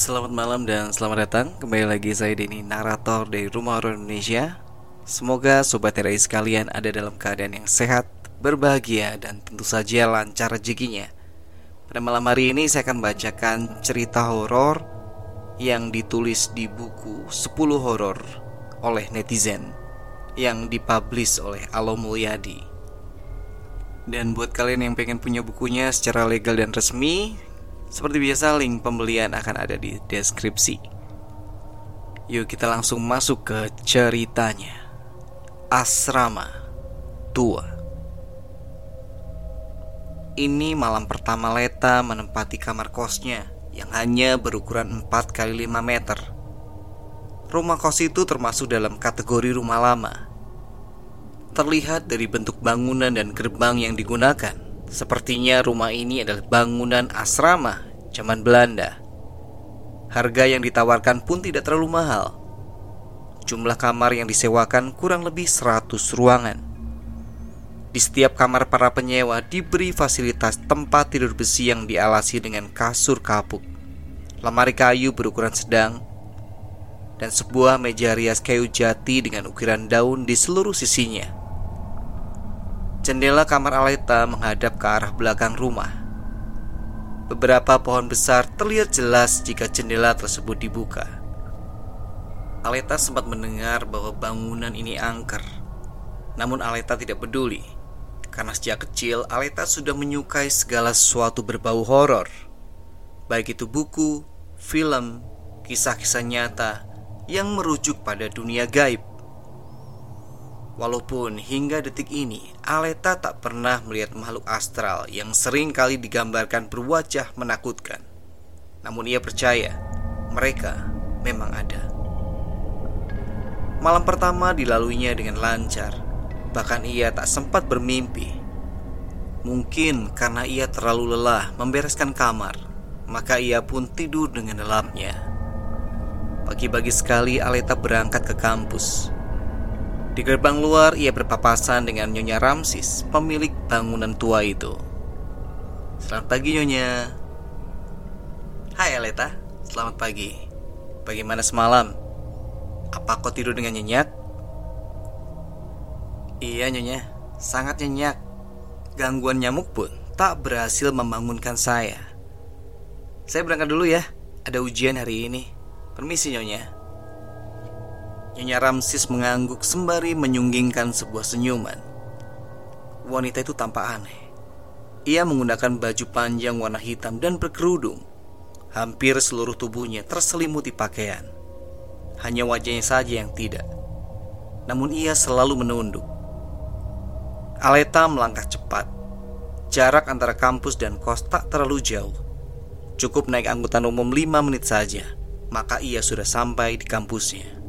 Selamat malam dan selamat datang. Kembali lagi saya Denny, narator dari Rumah Horor Indonesia. Semoga Sobat RI sekalian ada dalam keadaan yang sehat, berbahagia, dan tentu saja lancar rezekinya. Pada malam hari ini saya akan bacakan cerita horor Yang ditulis di buku 10 horor oleh netizen Yang dipublish oleh Alo Mulyadi. Dan buat kalian yang pengen punya bukunya secara legal dan resmi, seperti biasa link pembelian akan ada di deskripsi. Yuk kita langsung masuk ke ceritanya. Asrama Tua. Ini malam pertama Leta menempati kamar kosnya yang hanya berukuran 4 kali 5 meter. Rumah kos itu termasuk dalam kategori rumah lama Terlihat dari bentuk bangunan dan gerbang yang digunakan Sepertinya rumah ini adalah bangunan asrama zaman Belanda. Harga yang ditawarkan pun tidak terlalu mahal. Jumlah kamar yang disewakan kurang lebih 100 ruangan. Di setiap kamar para penyewa diberi fasilitas tempat tidur besi yang dialasi dengan kasur kapuk Lemari kayu berukuran sedang dan sebuah meja rias kayu jati dengan ukiran daun di seluruh sisinya. Jendela kamar Aleta menghadap ke arah belakang rumah. Beberapa pohon besar terlihat jelas jika jendela tersebut dibuka. Aleta sempat mendengar bahwa bangunan ini angker. Namun Aleta tidak peduli karena sejak kecil Aleta sudah menyukai segala sesuatu berbau horor. Baik itu buku, film, kisah-kisah nyata yang merujuk pada dunia gaib. Walaupun hingga detik ini Aleta tak pernah melihat makhluk astral yang sering kali digambarkan berwajah menakutkan. Namun ia percaya mereka memang ada. Malam pertama dilaluinya dengan lancar, bahkan ia tak sempat bermimpi. Mungkin karena ia terlalu lelah membereskan kamar, maka ia pun tidur dengan lelapnya. Pagi-pagi sekali Aleta berangkat ke kampus di gerbang luar ia berpapasan dengan Nyonya Ramsis, pemilik bangunan tua itu. Selamat pagi Nyonya. Hai Aleta, selamat pagi. Bagaimana semalam? Apa kau tidur dengan nyenyak? Iya Nyonya, sangat nyenyak. Gangguan nyamuk pun tak berhasil membangunkan saya. Saya berangkat dulu ya, ada ujian hari ini. Permisi Nyonya. Nyonya Ramsis mengangguk sembari menyunggingkan sebuah senyuman. Wanita itu tampak aneh. Ia menggunakan baju panjang warna hitam dan berkerudung. Hampir seluruh tubuhnya terselimuti pakaian. Hanya wajahnya saja yang tidak. Namun ia selalu menunduk. Aleta melangkah cepat. Jarak antara kampus dan kos tak terlalu jauh. Cukup naik angkutan umum 5 menit saja, maka ia sudah sampai di kampusnya.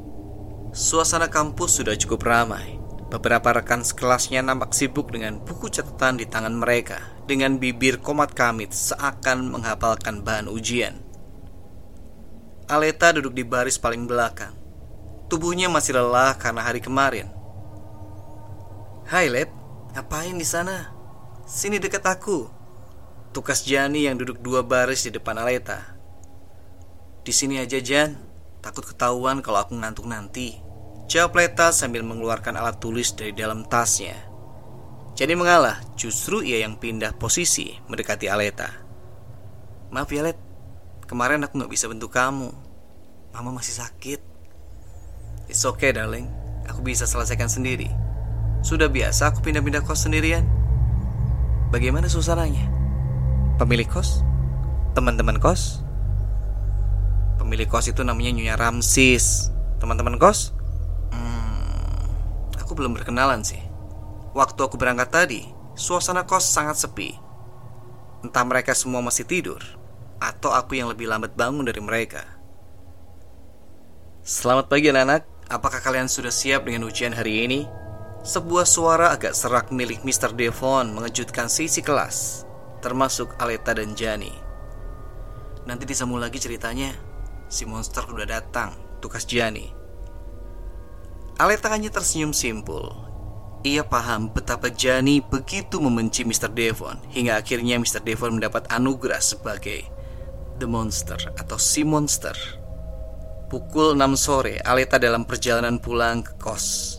Suasana kampus sudah cukup ramai. Beberapa rekan sekelasnya nampak sibuk dengan buku catatan di tangan mereka dengan bibir komat kamit seakan menghafalkan bahan ujian. Aleta duduk di baris paling belakang. Tubuhnya masih lelah karena hari kemarin. Hai Let, ngapain di sana? Sini dekat aku. Tukas Jani yang duduk dua baris di depan Aleta. Di sini aja Jan. Takut ketahuan kalau aku ngantuk nanti. Jawab Leta sambil mengeluarkan alat tulis dari dalam tasnya. Jadi mengalah, justru ia yang pindah posisi mendekati Aleta. Maaf ya Let, kemarin aku gak bisa bentuk kamu. Mama masih sakit. It's okay darling, aku bisa selesaikan sendiri. Sudah biasa aku pindah-pindah kos sendirian. Bagaimana suasananya? Pemilik kos? Teman-teman kos? Pemilik kos itu namanya Nyonya Ramsis. Teman-teman kos? Hmm, aku belum berkenalan sih. Waktu aku berangkat tadi, suasana kos sangat sepi. Entah mereka semua masih tidur, atau aku yang lebih lambat bangun dari mereka. Selamat pagi anak-anak, apakah kalian sudah siap dengan ujian hari ini? Sebuah suara agak serak milik Mr. Devon mengejutkan sisi kelas, termasuk Aleta dan Jani. Nanti disambung lagi ceritanya. Si monster udah datang, tukas. Aleta hanya tersenyum simpul. Ia paham betapa Gianni begitu membenci Mr. Devon hingga akhirnya Mr. Devon mendapat anugerah sebagai The Monster atau Si Monster. Pukul 6 sore, Aleta dalam perjalanan pulang ke kos.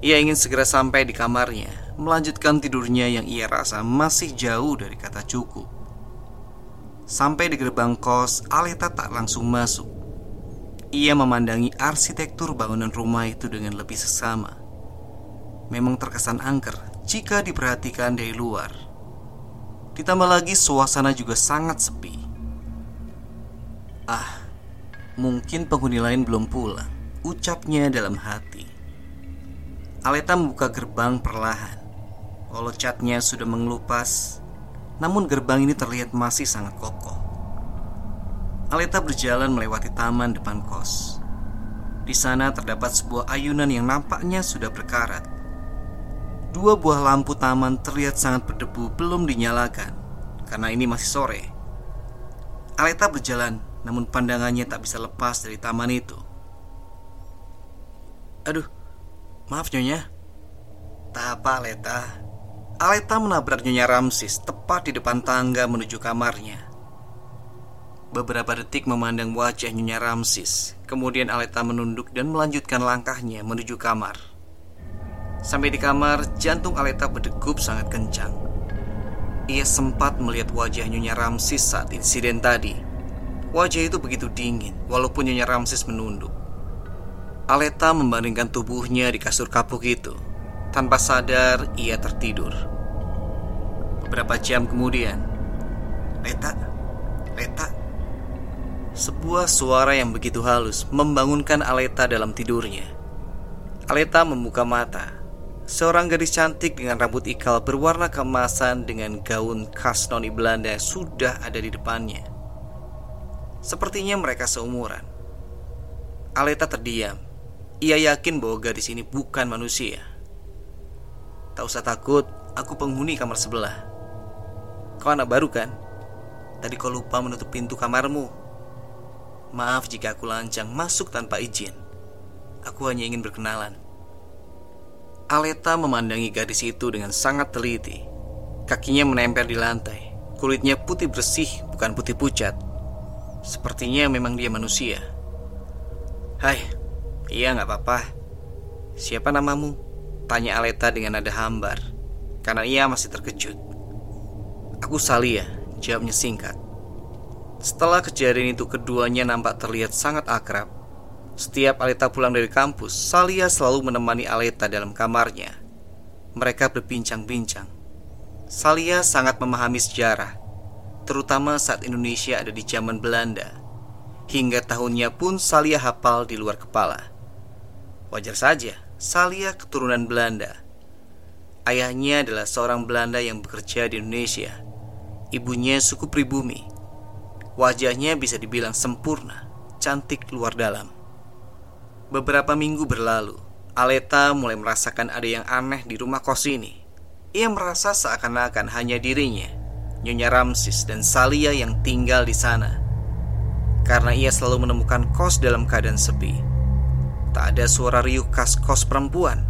Ia ingin segera sampai di kamarnya, melanjutkan tidurnya yang ia rasa masih jauh dari kata cukup. Sampai di gerbang kos, Aleta tak langsung masuk. Ia memandangi arsitektur bangunan rumah itu dengan lebih sesama. Memang terkesan angker jika diperhatikan dari luar. Ditambah lagi suasana juga sangat sepi. Ah, mungkin penghuni lain belum pulang, ucapnya dalam hati. Aleta membuka gerbang perlahan. Walau catnya sudah mengelupas, namun gerbang ini terlihat masih sangat kokoh. Aleta berjalan melewati taman depan kos. Di sana terdapat sebuah ayunan yang nampaknya sudah berkarat. Dua buah lampu taman terlihat sangat berdebu belum dinyalakan karena ini masih sore. Aleta berjalan, namun pandangannya tak bisa lepas dari taman itu. Aduh, maaf Nyonya. Tak apa Aleta. Aleta menabrak Nyonya Ramsis tepat di depan tangga menuju kamarnya. Beberapa detik memandang wajah Nyonya Ramsis, kemudian Aleta menunduk dan melanjutkan langkahnya menuju kamar. Sampai di kamar, jantung Aleta berdegup sangat kencang. Ia sempat melihat wajah Nyonya Ramsis saat insiden tadi. Wajah itu begitu dingin, walaupun Nyonya Ramsis menunduk. Aleta membandingkan tubuhnya di kasur kapuk itu. Tanpa sadar, ia tertidur. Beberapa jam kemudian, Leta, Leta, sebuah suara yang begitu halus membangunkan Aleta dalam tidurnya. Aleta membuka mata Seorang gadis cantik dengan rambut ikal berwarna keemasan dengan gaun khas noni Belanda sudah ada di depannya. Sepertinya mereka seumuran. Aleta terdiam. Ia yakin bahwa gadis ini bukan manusia. Tak usah takut, aku penghuni kamar sebelah. Kau anak baru kan? Tadi kau lupa menutup pintu kamarmu. Maaf jika aku lancang masuk tanpa izin. Aku hanya ingin berkenalan. Aleta memandangi gadis itu dengan sangat teliti. Kakinya menempel di lantai. Kulitnya putih bersih, bukan putih pucat. Sepertinya memang dia manusia. Hai, iya nggak apa-apa. Siapa namamu? Tanya Aleta dengan nada hambar. Karena ia masih terkejut. Aku Salia, jawabnya singkat. Setelah kejadian itu keduanya nampak terlihat sangat akrab. Setiap Aleta pulang dari kampus, Salia selalu menemani Aleta dalam kamarnya. Mereka berbincang-bincang. Salia sangat memahami sejarah, terutama saat Indonesia ada di zaman Belanda. Hingga tahunnya pun Salia hafal di luar kepala. Wajar saja, Salia keturunan Belanda. Ayahnya adalah seorang Belanda yang bekerja di Indonesia. Ibunya suku pribumi. Wajahnya bisa dibilang sempurna, cantik luar dalam. Beberapa minggu berlalu, Aleta mulai merasakan ada yang aneh di rumah kos ini. Ia merasa seakan-akan hanya dirinya, Nyonya Ramsis dan Salia yang tinggal di sana. Karena ia selalu menemukan kos dalam keadaan sepi. Tak ada suara riuh khas kos perempuan.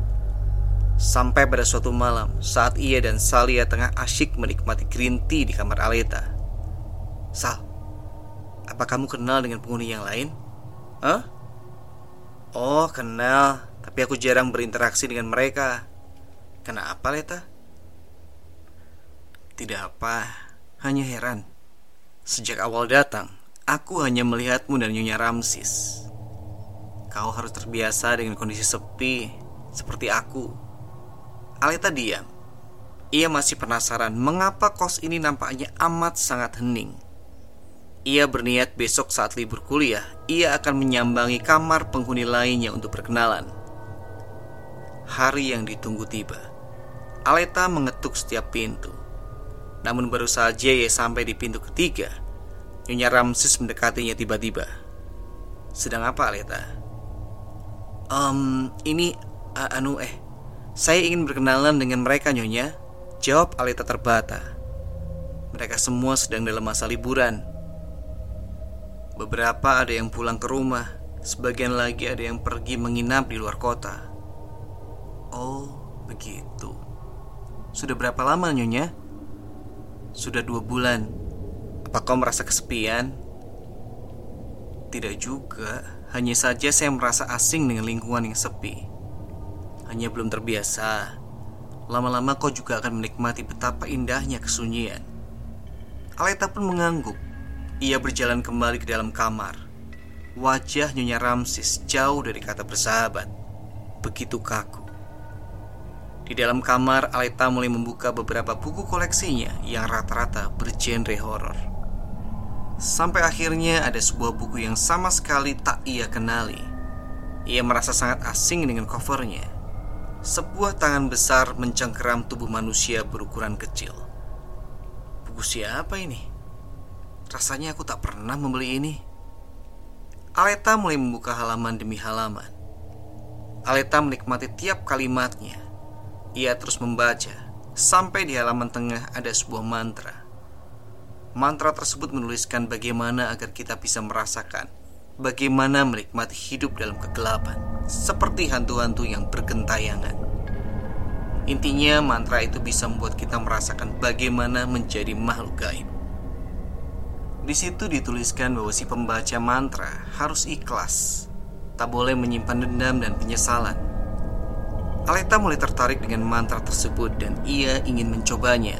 Sampai pada suatu malam saat ia dan Salia tengah asyik menikmati green tea di kamar Aleta. Sal, apa kamu kenal dengan penghuni yang lain? Hah? Oh, kenal. Tapi aku jarang berinteraksi dengan mereka. Kenapa, Leta? Tidak apa, hanya heran. Sejak awal datang, aku hanya melihatmu dan Nyonya Ramsis. Kau harus terbiasa dengan kondisi sepi, seperti aku. Aleta diam. Ia masih penasaran mengapa kos ini nampaknya amat sangat hening. Ia berniat besok saat libur kuliah, ia akan menyambangi kamar penghuni lainnya untuk berkenalan. Hari yang ditunggu tiba. Aleta mengetuk setiap pintu. Namun baru saja ia sampai di pintu ketiga, Nyonya Ramses mendekatinya tiba-tiba. Sedang apa Aleta? Um, ini uh, anu eh, saya ingin berkenalan dengan mereka Nyonya. Jawab Aleta terbata. Mereka semua sedang dalam masa liburan Beberapa ada yang pulang ke rumah, sebagian lagi ada yang pergi menginap di luar kota. Oh, begitu. Sudah berapa lama Nyonya? Sudah dua bulan. Apa kau merasa kesepian? Tidak juga, hanya saja saya merasa asing dengan lingkungan yang sepi. Hanya belum terbiasa. Lama-lama kau juga akan menikmati betapa indahnya kesunyian. Aleta pun mengangguk. Ia berjalan kembali ke dalam kamar. Wajah Nyonya Ramsis jauh dari kata bersahabat. Begitu kaku. Di dalam kamar, Aleta mulai membuka beberapa buku koleksinya yang rata-rata bergenre horor. Sampai akhirnya ada sebuah buku yang sama sekali tak ia kenali. Ia merasa sangat asing dengan covernya. Sebuah tangan besar mencengkeram tubuh manusia berukuran kecil. Buku siapa ini? Rasanya aku tak pernah membeli ini. Aleta mulai membuka halaman demi halaman. Aleta menikmati tiap kalimatnya ia terus membaca sampai di halaman tengah ada sebuah mantra. Mantra tersebut menuliskan bagaimana agar kita bisa merasakan bagaimana menikmati hidup dalam kegelapan, seperti hantu-hantu yang bergentayangan. Intinya, mantra itu bisa membuat kita merasakan bagaimana menjadi makhluk gaib. Di situ dituliskan bahwa si pembaca mantra harus ikhlas, tak boleh menyimpan dendam dan penyesalan, Aleta mulai tertarik dengan mantra tersebut dan ia ingin mencobanya.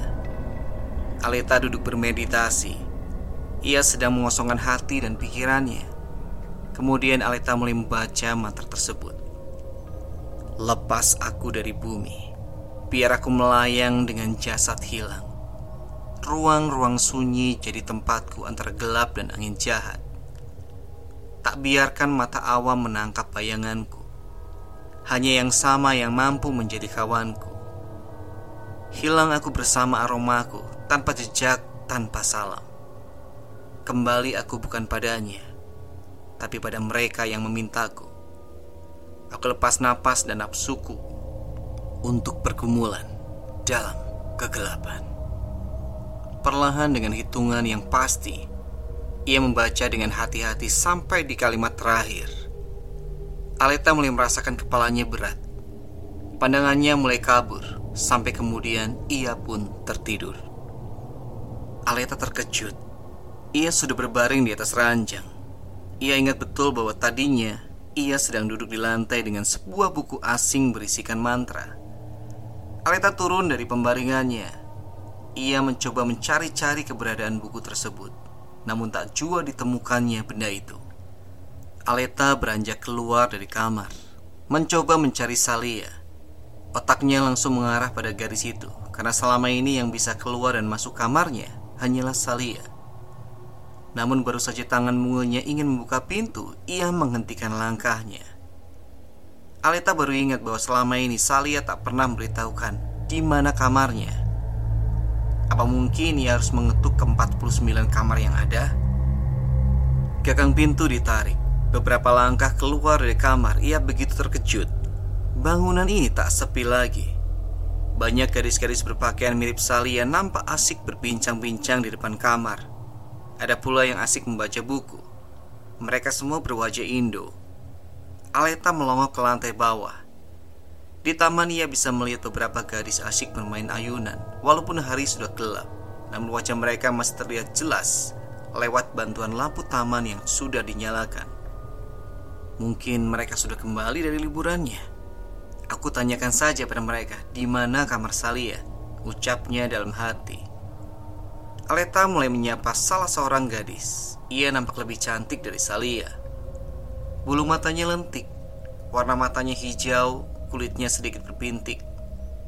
Aleta duduk bermeditasi. Ia sedang mengosongkan hati dan pikirannya. Kemudian Aleta mulai membaca mantra tersebut. Lepas aku dari bumi, biar aku melayang dengan jasad hilang. Ruang-ruang sunyi jadi tempatku antara gelap dan angin jahat. Tak biarkan mata awam menangkap bayanganku hanya yang sama yang mampu menjadi kawanku. Hilang aku bersama aromaku, tanpa jejak, tanpa salam. Kembali aku bukan padanya, tapi pada mereka yang memintaku. Aku lepas napas dan nafsuku untuk pergumulan dalam kegelapan. Perlahan dengan hitungan yang pasti, ia membaca dengan hati-hati sampai di kalimat terakhir. Aleta mulai merasakan kepalanya berat. Pandangannya mulai kabur, sampai kemudian ia pun tertidur. Aleta terkejut. Ia sudah berbaring di atas ranjang. Ia ingat betul bahwa tadinya ia sedang duduk di lantai dengan sebuah buku asing berisikan mantra. Aleta turun dari pembaringannya. Ia mencoba mencari-cari keberadaan buku tersebut, namun tak jua ditemukannya benda itu. Aleta beranjak keluar dari kamar, mencoba mencari Salia. Otaknya langsung mengarah pada garis itu, karena selama ini yang bisa keluar dan masuk kamarnya hanyalah Salia. Namun baru saja tangan mungilnya ingin membuka pintu, ia menghentikan langkahnya. Aleta baru ingat bahwa selama ini Salia tak pernah memberitahukan di mana kamarnya. Apa mungkin ia harus mengetuk ke 49 kamar yang ada? Gagang pintu ditarik. Beberapa langkah keluar dari kamar, ia begitu terkejut. Bangunan ini tak sepi lagi. Banyak gadis-gadis berpakaian mirip Salia nampak asik berbincang-bincang di depan kamar. Ada pula yang asik membaca buku. Mereka semua berwajah Indo. Aleta melongok ke lantai bawah. Di taman ia bisa melihat beberapa gadis asik bermain ayunan, walaupun hari sudah gelap. Namun wajah mereka masih terlihat jelas lewat bantuan lampu taman yang sudah dinyalakan. Mungkin mereka sudah kembali dari liburannya. Aku tanyakan saja pada mereka, di mana kamar Salia? Ucapnya dalam hati. Aleta mulai menyapa salah seorang gadis. Ia nampak lebih cantik dari Salia. Bulu matanya lentik, warna matanya hijau, kulitnya sedikit berbintik,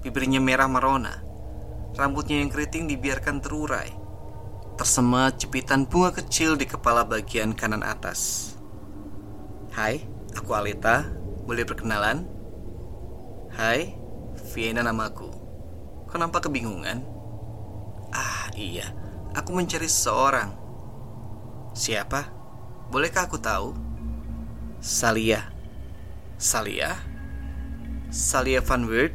bibirnya merah merona, rambutnya yang keriting dibiarkan terurai. Tersemat jepitan bunga kecil di kepala bagian kanan atas. Hai, aku Alita. Boleh perkenalan? Hai, Vienna namaku. Kenapa kebingungan? Ah, iya. Aku mencari seseorang. Siapa? Bolehkah aku tahu? Salia. Salia? Salia Van Wert?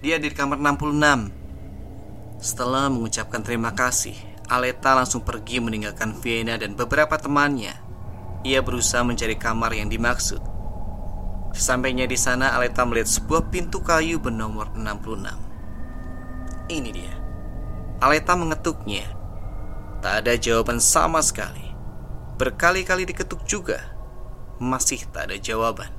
Dia di kamar 66. Setelah mengucapkan terima kasih, Aleta langsung pergi meninggalkan Vienna dan beberapa temannya ia berusaha mencari kamar yang dimaksud. Sesampainya di sana, Aleta melihat sebuah pintu kayu bernomor 66. Ini dia. Aleta mengetuknya. Tak ada jawaban sama sekali. Berkali-kali diketuk juga, masih tak ada jawaban.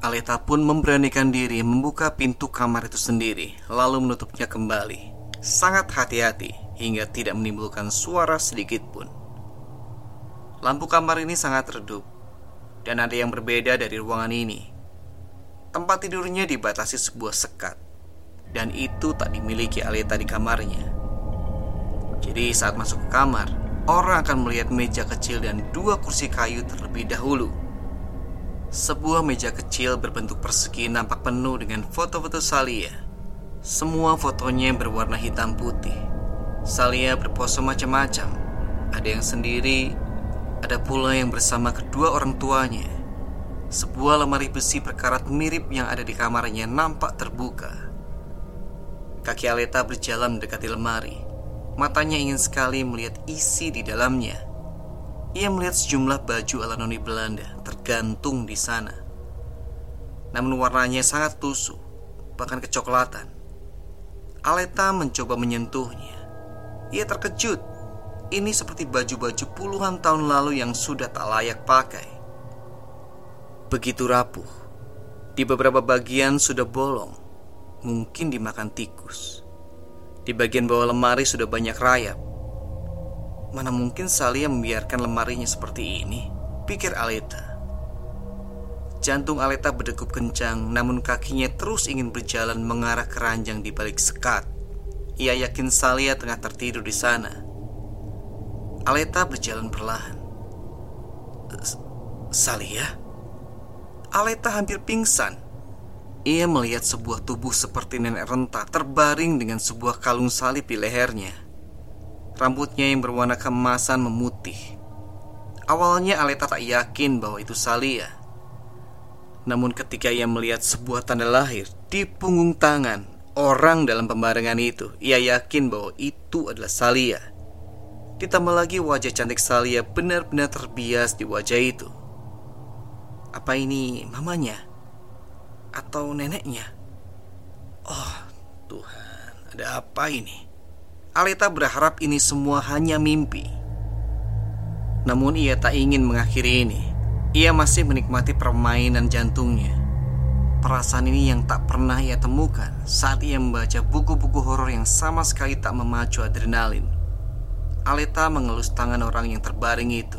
Aleta pun memberanikan diri membuka pintu kamar itu sendiri, lalu menutupnya kembali. Sangat hati-hati hingga tidak menimbulkan suara sedikit pun. Lampu kamar ini sangat redup, dan ada yang berbeda dari ruangan ini. Tempat tidurnya dibatasi sebuah sekat, dan itu tak dimiliki Aleta di kamarnya. Jadi, saat masuk ke kamar, orang akan melihat meja kecil dan dua kursi kayu terlebih dahulu. Sebuah meja kecil berbentuk persegi nampak penuh dengan foto-foto Salia. Semua fotonya berwarna hitam putih. Salia berpose macam-macam. Ada yang sendiri, ada pula yang bersama kedua orang tuanya. Sebuah lemari besi berkarat mirip yang ada di kamarnya nampak terbuka. Kaki Aleta berjalan mendekati lemari. Matanya ingin sekali melihat isi di dalamnya. Ia melihat sejumlah baju ala noni Belanda tergantung di sana. Namun warnanya sangat tusuk, bahkan kecoklatan. Aleta mencoba menyentuhnya. Ia terkejut. Ini seperti baju-baju puluhan tahun lalu yang sudah tak layak pakai. Begitu rapuh. Di beberapa bagian sudah bolong, mungkin dimakan tikus. Di bagian bawah lemari sudah banyak rayap, Mana mungkin Salia membiarkan lemarinya seperti ini? Pikir Aleta. Jantung Aleta berdegup kencang, namun kakinya terus ingin berjalan mengarah ke ranjang di balik sekat. Ia yakin Salia tengah tertidur di sana. Aleta berjalan perlahan. Salia? Aleta hampir pingsan. Ia melihat sebuah tubuh seperti nenek renta terbaring dengan sebuah kalung salib di lehernya. Rambutnya yang berwarna kemasan memutih. Awalnya Aleta tak yakin bahwa itu Salia. Namun ketika ia melihat sebuah tanda lahir di punggung tangan orang dalam pembarengan itu, ia yakin bahwa itu adalah Salia. Ditambah lagi wajah cantik Salia benar-benar terbias di wajah itu. Apa ini mamanya? Atau neneknya? Oh, Tuhan, ada apa ini? Aleta berharap ini semua hanya mimpi. Namun ia tak ingin mengakhiri ini. Ia masih menikmati permainan jantungnya. Perasaan ini yang tak pernah ia temukan saat ia membaca buku-buku horor yang sama sekali tak memacu adrenalin. Aleta mengelus tangan orang yang terbaring itu.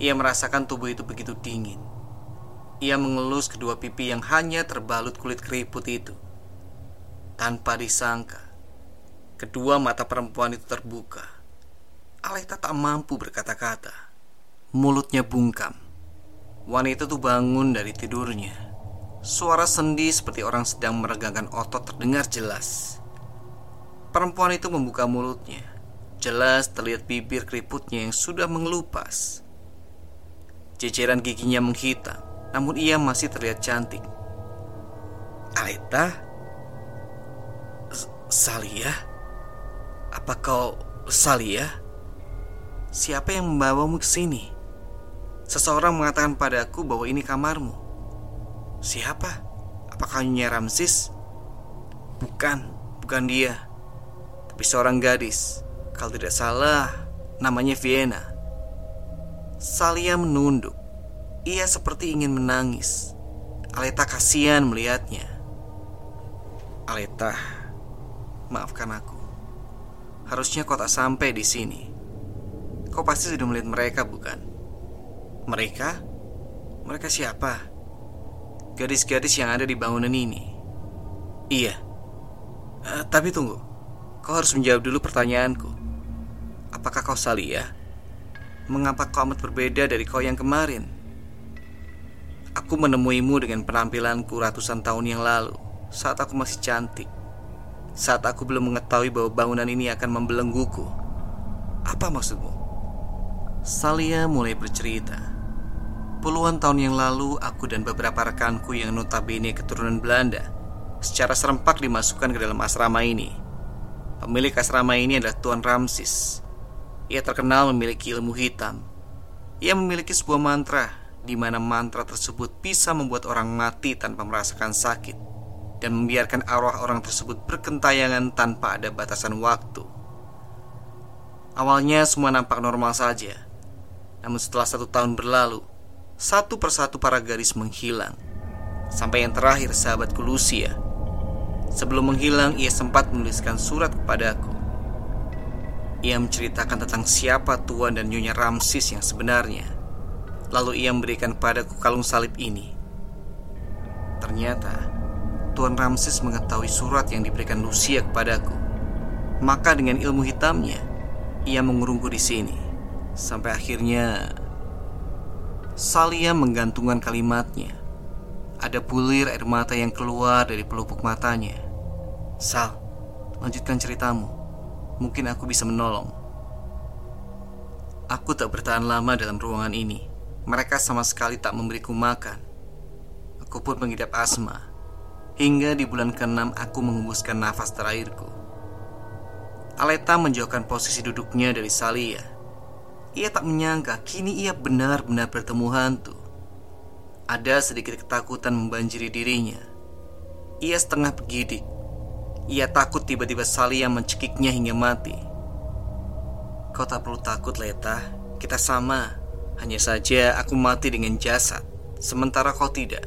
Ia merasakan tubuh itu begitu dingin. Ia mengelus kedua pipi yang hanya terbalut kulit keriput itu. Tanpa disangka, Kedua mata perempuan itu terbuka. Aleta tak mampu berkata-kata. Mulutnya bungkam. Wanita itu bangun dari tidurnya. Suara sendi seperti orang sedang meregangkan otot terdengar jelas. Perempuan itu membuka mulutnya. Jelas terlihat bibir keriputnya yang sudah mengelupas. Ceceran giginya menghitam, namun ia masih terlihat cantik. Aleta? Salia? Apa kau Salia? Siapa yang membawamu ke sini? Seseorang mengatakan padaku bahwa ini kamarmu. Siapa? Apakah Nyonya Ramsis? Bukan, bukan dia. Tapi seorang gadis. Kalau tidak salah, namanya Vienna. Salia menunduk. Ia seperti ingin menangis. Aleta kasihan melihatnya. Aleta, maafkan aku. Harusnya kau tak sampai di sini. Kau pasti sudah melihat mereka, bukan? Mereka? Mereka siapa? Gadis-gadis yang ada di bangunan ini. Iya. Uh, tapi tunggu. Kau harus menjawab dulu pertanyaanku. Apakah kau Salia? Mengapa kau amat berbeda dari kau yang kemarin? Aku menemuimu dengan penampilanku ratusan tahun yang lalu saat aku masih cantik saat aku belum mengetahui bahwa bangunan ini akan membelengguku. Apa maksudmu? Salia mulai bercerita. Puluhan tahun yang lalu, aku dan beberapa rekanku yang notabene keturunan Belanda secara serempak dimasukkan ke dalam asrama ini. Pemilik asrama ini adalah Tuan Ramsis. Ia terkenal memiliki ilmu hitam. Ia memiliki sebuah mantra di mana mantra tersebut bisa membuat orang mati tanpa merasakan sakit dan membiarkan arwah orang tersebut berkentayangan tanpa ada batasan waktu. Awalnya semua nampak normal saja. Namun setelah satu tahun berlalu, satu persatu para gadis menghilang. Sampai yang terakhir sahabatku Lucia. Sebelum menghilang, ia sempat menuliskan surat kepadaku. Ia menceritakan tentang siapa Tuan dan Nyonya Ramsis yang sebenarnya. Lalu ia memberikan padaku kalung salib ini. Ternyata, Tuan Ramses mengetahui surat yang diberikan Lucia kepadaku. Maka dengan ilmu hitamnya, ia mengurungku di sini. Sampai akhirnya Salia menggantungkan kalimatnya ada bulir air mata yang keluar dari pelupuk matanya. Sal, lanjutkan ceritamu. Mungkin aku bisa menolong. Aku tak bertahan lama dalam ruangan ini. Mereka sama sekali tak memberiku makan. Aku pun mengidap asma. Hingga di bulan ke-6 aku mengembuskan nafas terakhirku. Aleta menjauhkan posisi duduknya dari Salia. Ia tak menyangka kini ia benar-benar bertemu hantu. Ada sedikit ketakutan membanjiri dirinya. Ia setengah bergidik. Ia takut tiba-tiba Salia mencekiknya hingga mati. Kau tak perlu takut, Leta. Kita sama. Hanya saja aku mati dengan jasad, sementara kau tidak.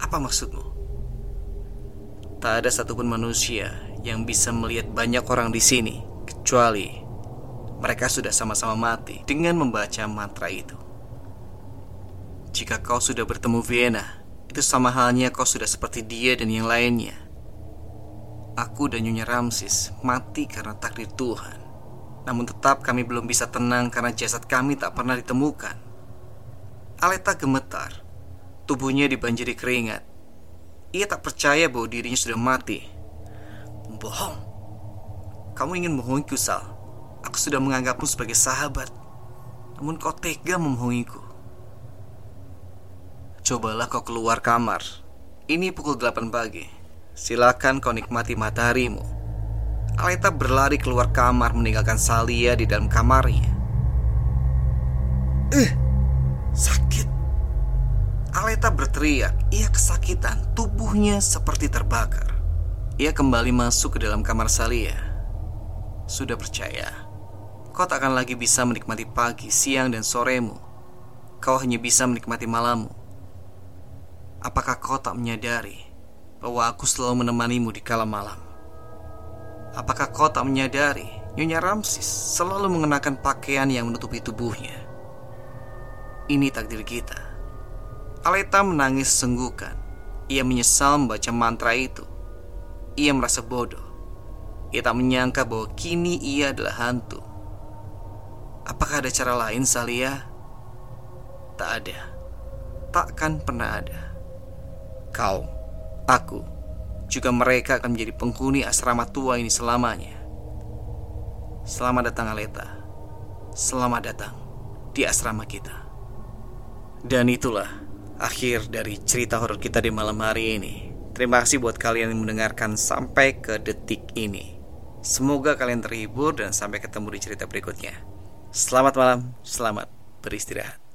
Apa maksudmu? Tak ada satupun manusia yang bisa melihat banyak orang di sini, kecuali mereka sudah sama-sama mati dengan membaca mantra itu. Jika kau sudah bertemu Vienna, itu sama halnya kau sudah seperti dia dan yang lainnya. Aku dan Nyonya Ramsis mati karena takdir Tuhan. Namun tetap kami belum bisa tenang karena jasad kami tak pernah ditemukan. Aleta gemetar. Tubuhnya dibanjiri keringat. Ia tak percaya bahwa dirinya sudah mati. Bohong. Kamu ingin membohongiku, Sal. Aku sudah menganggapmu sebagai sahabat. Namun kau tega membohongiku. Cobalah kau keluar kamar. Ini pukul 8 pagi. Silakan kau nikmati mataharimu. Aleta berlari keluar kamar meninggalkan Salia di dalam kamarnya. Eh, sakit. Aleta berteriak. Ia kesakitan. Tubuhnya seperti terbakar. Ia kembali masuk ke dalam kamar Salia. Sudah percaya, kau tak akan lagi bisa menikmati pagi, siang, dan soremu. Kau hanya bisa menikmati malammu. Apakah kau tak menyadari bahwa aku selalu menemanimu di kala malam? Apakah kau tak menyadari Nyonya Ramsis selalu mengenakan pakaian yang menutupi tubuhnya? Ini takdir kita. Aleta menangis senggukan. Ia menyesal membaca mantra itu. Ia merasa bodoh. Ia tak menyangka bahwa kini ia adalah hantu. Apakah ada cara lain, Salia? Tak ada. Takkan pernah ada kau, aku, juga mereka akan menjadi penghuni asrama tua ini selamanya. Selamat datang Aleta. Selamat datang di asrama kita. Dan itulah akhir dari cerita horor kita di malam hari ini. Terima kasih buat kalian yang mendengarkan sampai ke detik ini. Semoga kalian terhibur dan sampai ketemu di cerita berikutnya. Selamat malam, selamat beristirahat.